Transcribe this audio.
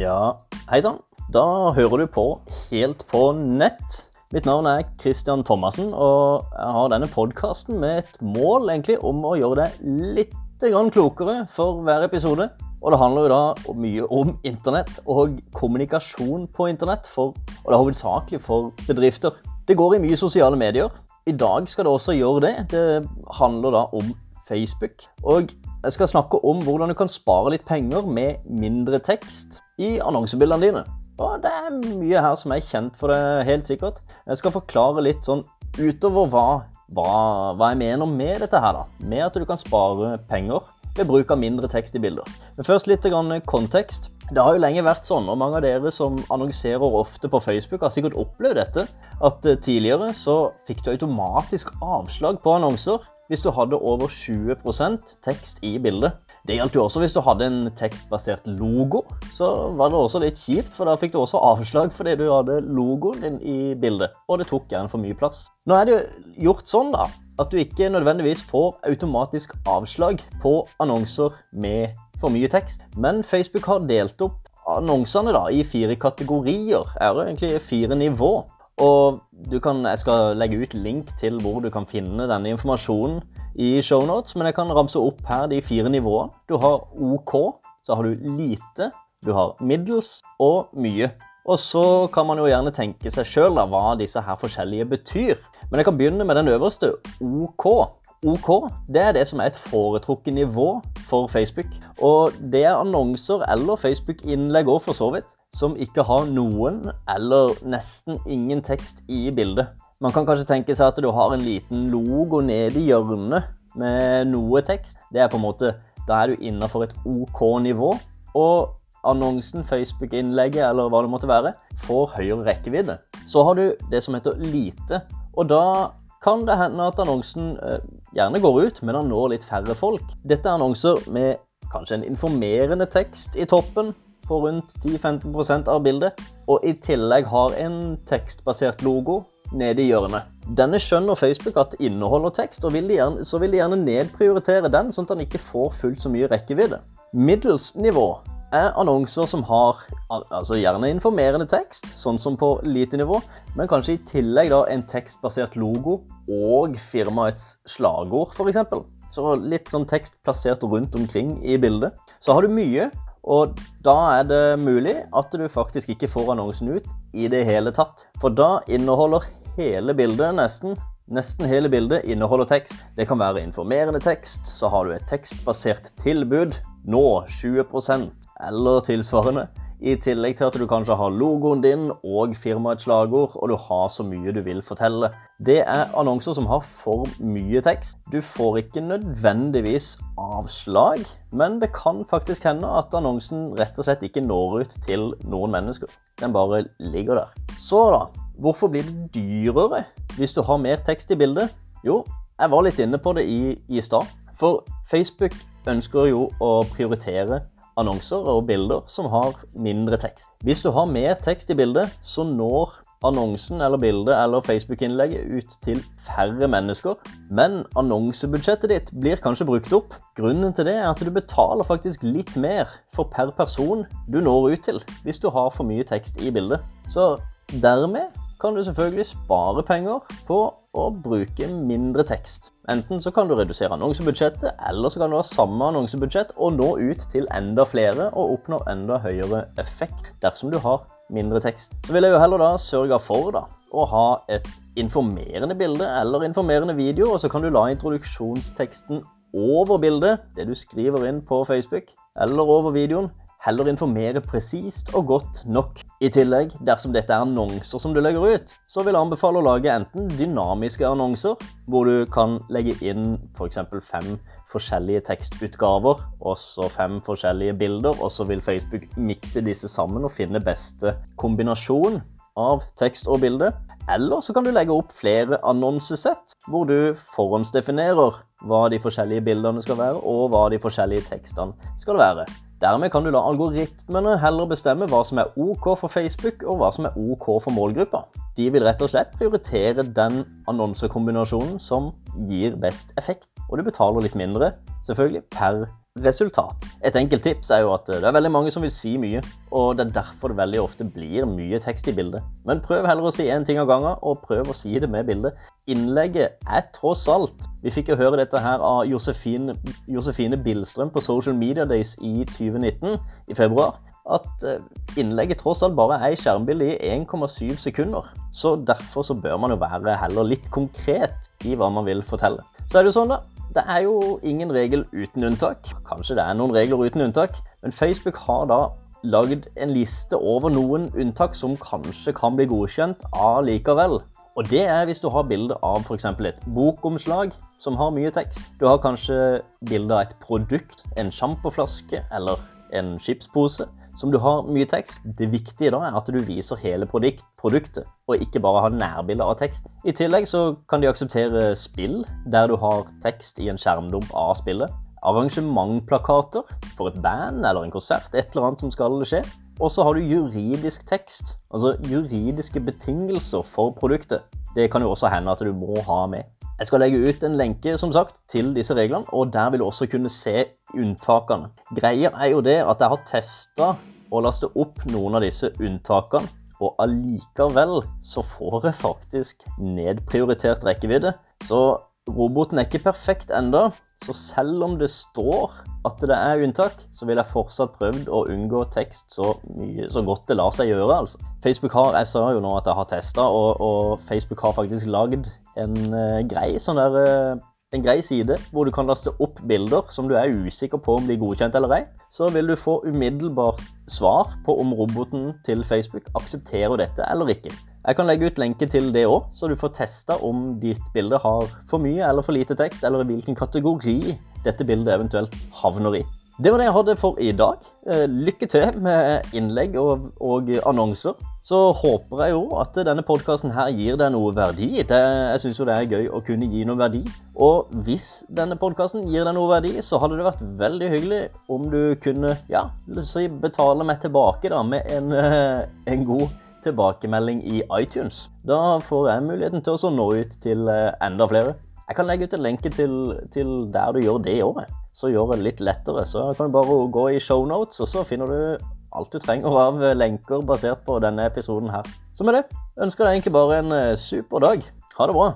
Ja, hei sann. Da hører du på Helt på nett. Mitt navn er Christian Thomassen, og jeg har denne podkasten med et mål egentlig om å gjøre deg litt klokere for hver episode. Og det handler jo da mye om internett og kommunikasjon på internett, for, og det er hovedsakelig for bedrifter. Det går i mye sosiale medier. I dag skal det også gjøre det. Det handler da om Facebook. Og jeg skal snakke om hvordan du kan spare litt penger med mindre tekst i annonsebildene dine. Og det er mye her som er kjent for det, helt sikkert. Jeg skal forklare litt sånn utover hva, hva, hva jeg mener med dette her, da. Med at du kan spare penger ved bruk av mindre tekst i bilder. Men først litt kontekst. Det har jo lenge vært sånn, og mange av dere som annonserer ofte på Facebook, har sikkert opplevd dette, at eh, tidligere så fikk du automatisk avslag på annonser hvis du hadde over 20% tekst i bildet. Det gjaldt jo også hvis du hadde en tekstbasert logo. Så var det også litt kjipt, for da fikk du også avslag fordi du hadde logoen din i bildet. Og det tok gjerne for mye plass. Nå er det jo gjort sånn da, at du ikke nødvendigvis får automatisk avslag på annonser med for mye tekst. Men Facebook har delt opp annonsene da, i fire kategorier. Er det egentlig fire nivå. Og kan, jeg skal legge ut link til hvor du kan finne denne informasjonen i shownotes, men jeg kan ramse opp her de fire nivåene. Du har OK, så har du lite, du har middels og mye. Og så kan man jo gjerne tenke seg sjøl hva disse her forskjellige betyr. Men jeg kan begynne med den øverste, OK. OK det er det som er et foretrukket nivå for Facebook. Og det er annonser eller Facebook-innlegg òg, for så vidt, som ikke har noen eller nesten ingen tekst i bildet. Man kan kanskje tenke seg at du har en liten logo nede i hjørnet med noe tekst. Det er på en måte, Da er du innafor et OK nivå. Og annonsen, Facebook-innlegget eller hva det måtte være, får høyere rekkevidde. Så har du det som heter lite. Og da kan det hende at annonsen eh, gjerne går ut, men den når litt færre folk. Dette er annonser med kanskje en informerende tekst i toppen på rundt 10-15% av bildet, og i tillegg har en tekstbasert logo nede i hjørnet. Denne skjønner Facebook at inneholder tekst, og vil gjerne, så vil de gjerne nedprioritere den, sånn at den ikke får fullt så mye rekkevidde. Middels nivå er annonser som har altså gjerne informerende tekst, sånn som på lite nivå, men kanskje i tillegg da en tekstbasert logo og firmaets slagord, f.eks. Så litt sånn tekst plassert rundt omkring i bildet. Så har du mye, og da er det mulig at du faktisk ikke får annonsen ut i det hele tatt. For da inneholder hele bildet nesten Nesten hele bildet inneholder tekst. Det kan være informerende tekst, så har du et tekstbasert tilbud, nå 20% eller tilsvarende. I tillegg til at du kanskje har logoen din og firmaets slagord, og du har så mye du vil fortelle. Det er annonser som har for mye tekst. Du får ikke nødvendigvis avslag, men det kan faktisk hende at annonsen rett og slett ikke når ut til noen mennesker. Den bare ligger der. Så da, hvorfor blir det dyrere hvis du har mer tekst i bildet? Jo, jeg var litt inne på det i, i stad. For Facebook ønsker jo å prioritere annonser og bilder som har mindre tekst. Hvis du har mer tekst i bildet, så når annonsen eller bildet eller Facebook-innlegget ut til færre mennesker. Men annonsebudsjettet ditt blir kanskje brukt opp. Grunnen til det er at du betaler faktisk litt mer for per person du når ut til, hvis du har for mye tekst i bildet. Så dermed kan du selvfølgelig spare penger på å bruke mindre tekst. Enten så kan du redusere annonsebudsjettet, eller så kan du ha samme annonsebudsjett og nå ut til enda flere og oppnå enda høyere effekt dersom du har mindre tekst. Så vil jeg jo heller da sørge for da, å ha et informerende bilde eller informerende video, og så kan du la introduksjonsteksten over bildet, det du skriver inn på Facebook, eller over videoen, heller informere presist og godt nok. I tillegg, dersom dette er annonser som du legger ut, så vil jeg anbefale å lage enten dynamiske annonser, hvor du kan legge inn f.eks. fem forskjellige tekstutgaver, og så fem forskjellige bilder, og så vil Facebook mikse disse sammen og finne beste kombinasjon av tekst og bilde. Eller så kan du legge opp flere annonsesett, hvor du forhåndsdefinerer hva de forskjellige bildene skal være, og hva de forskjellige tekstene skal være. Dermed kan du la algoritmene heller bestemme hva som er OK for Facebook, og hva som er OK for målgruppa. De vil rett og slett prioritere den annonsekombinasjonen som gir best effekt. Og du betaler litt mindre, selvfølgelig, per resultat. Et enkelt tips er jo at det er veldig mange som vil si mye, og det er derfor det veldig ofte blir mye tekst i bildet. Men prøv heller å si én ting av gangen, og prøv å si det med bildet. Innlegget er tross alt Vi fikk jo høre dette her av Josefine, Josefine Billstrøm på Social Media Days i 2019, i februar at eh, innlegget tross alt bare er i skjermbildet i 1,7 sekunder. Så derfor så bør man jo være heller litt konkret i hva man vil fortelle. Så er det jo sånn, da. Det er jo ingen regel uten unntak. Kanskje det er noen regler uten unntak, men Facebook har da lagd en liste over noen unntak som kanskje kan bli godkjent allikevel. Og det er hvis du har bilde av f.eks. et bokomslag som har mye tekst. Du har kanskje bilde av et produkt, en sjampoflaske eller en chipspose som du har mye tekst. Det viktige da er at du viser hele produkt, produktet, og ikke bare har nærbilder av tekst. I tillegg så kan de akseptere spill, der du har tekst i en skjermdump av spillet. Arrangementplakater for et band eller en konsert, et eller annet som skal skje. Og så har du juridisk tekst, altså juridiske betingelser for produktet. Det kan jo også hende at du må ha med. Jeg skal legge ut en lenke som sagt, til disse reglene, og der vil du også kunne se unntakene. Greia er jo det at jeg har testa å laste opp noen av disse unntakene, og allikevel så får jeg faktisk nedprioritert rekkevidde. Så roboten er ikke perfekt enda, så selv om det står at det er unntak, så vil jeg fortsatt prøvd å unngå tekst så, mye, så godt det lar seg gjøre. altså. Facebook har, Jeg sa jo nå at jeg har testa, og, og, Facebook har faktisk lagd en uh, grei sånn der uh, en grei side hvor du kan laste opp bilder som du er usikker på om blir godkjent eller ei. Så vil du få umiddelbart svar på om roboten til Facebook aksepterer dette eller ikke. Jeg kan legge ut lenke til det òg, så du får testa om ditt bilde har for mye eller for lite tekst, eller i hvilken kategori dette bildet eventuelt havner i. Det var det jeg hadde for i dag. Eh, lykke til med innlegg og, og annonser. Så håper jeg jo at denne podkasten her gir deg noe verdi. Det, jeg syns jo det er gøy å kunne gi noe verdi. Og hvis denne podkasten gir deg noe verdi, så hadde det vært veldig hyggelig om du kunne ja, si betale meg tilbake da med en, eh, en god tilbakemelding i iTunes. Da får jeg muligheten til å nå ut til eh, enda flere. Jeg kan legge ut en lenke til, til der du gjør det òg så gjør det litt lettere. Så kan du bare gå i shownotes, og så finner du alt du trenger av lenker basert på denne episoden her. Så med det ønsker jeg egentlig bare en eh, super dag. Ha det bra.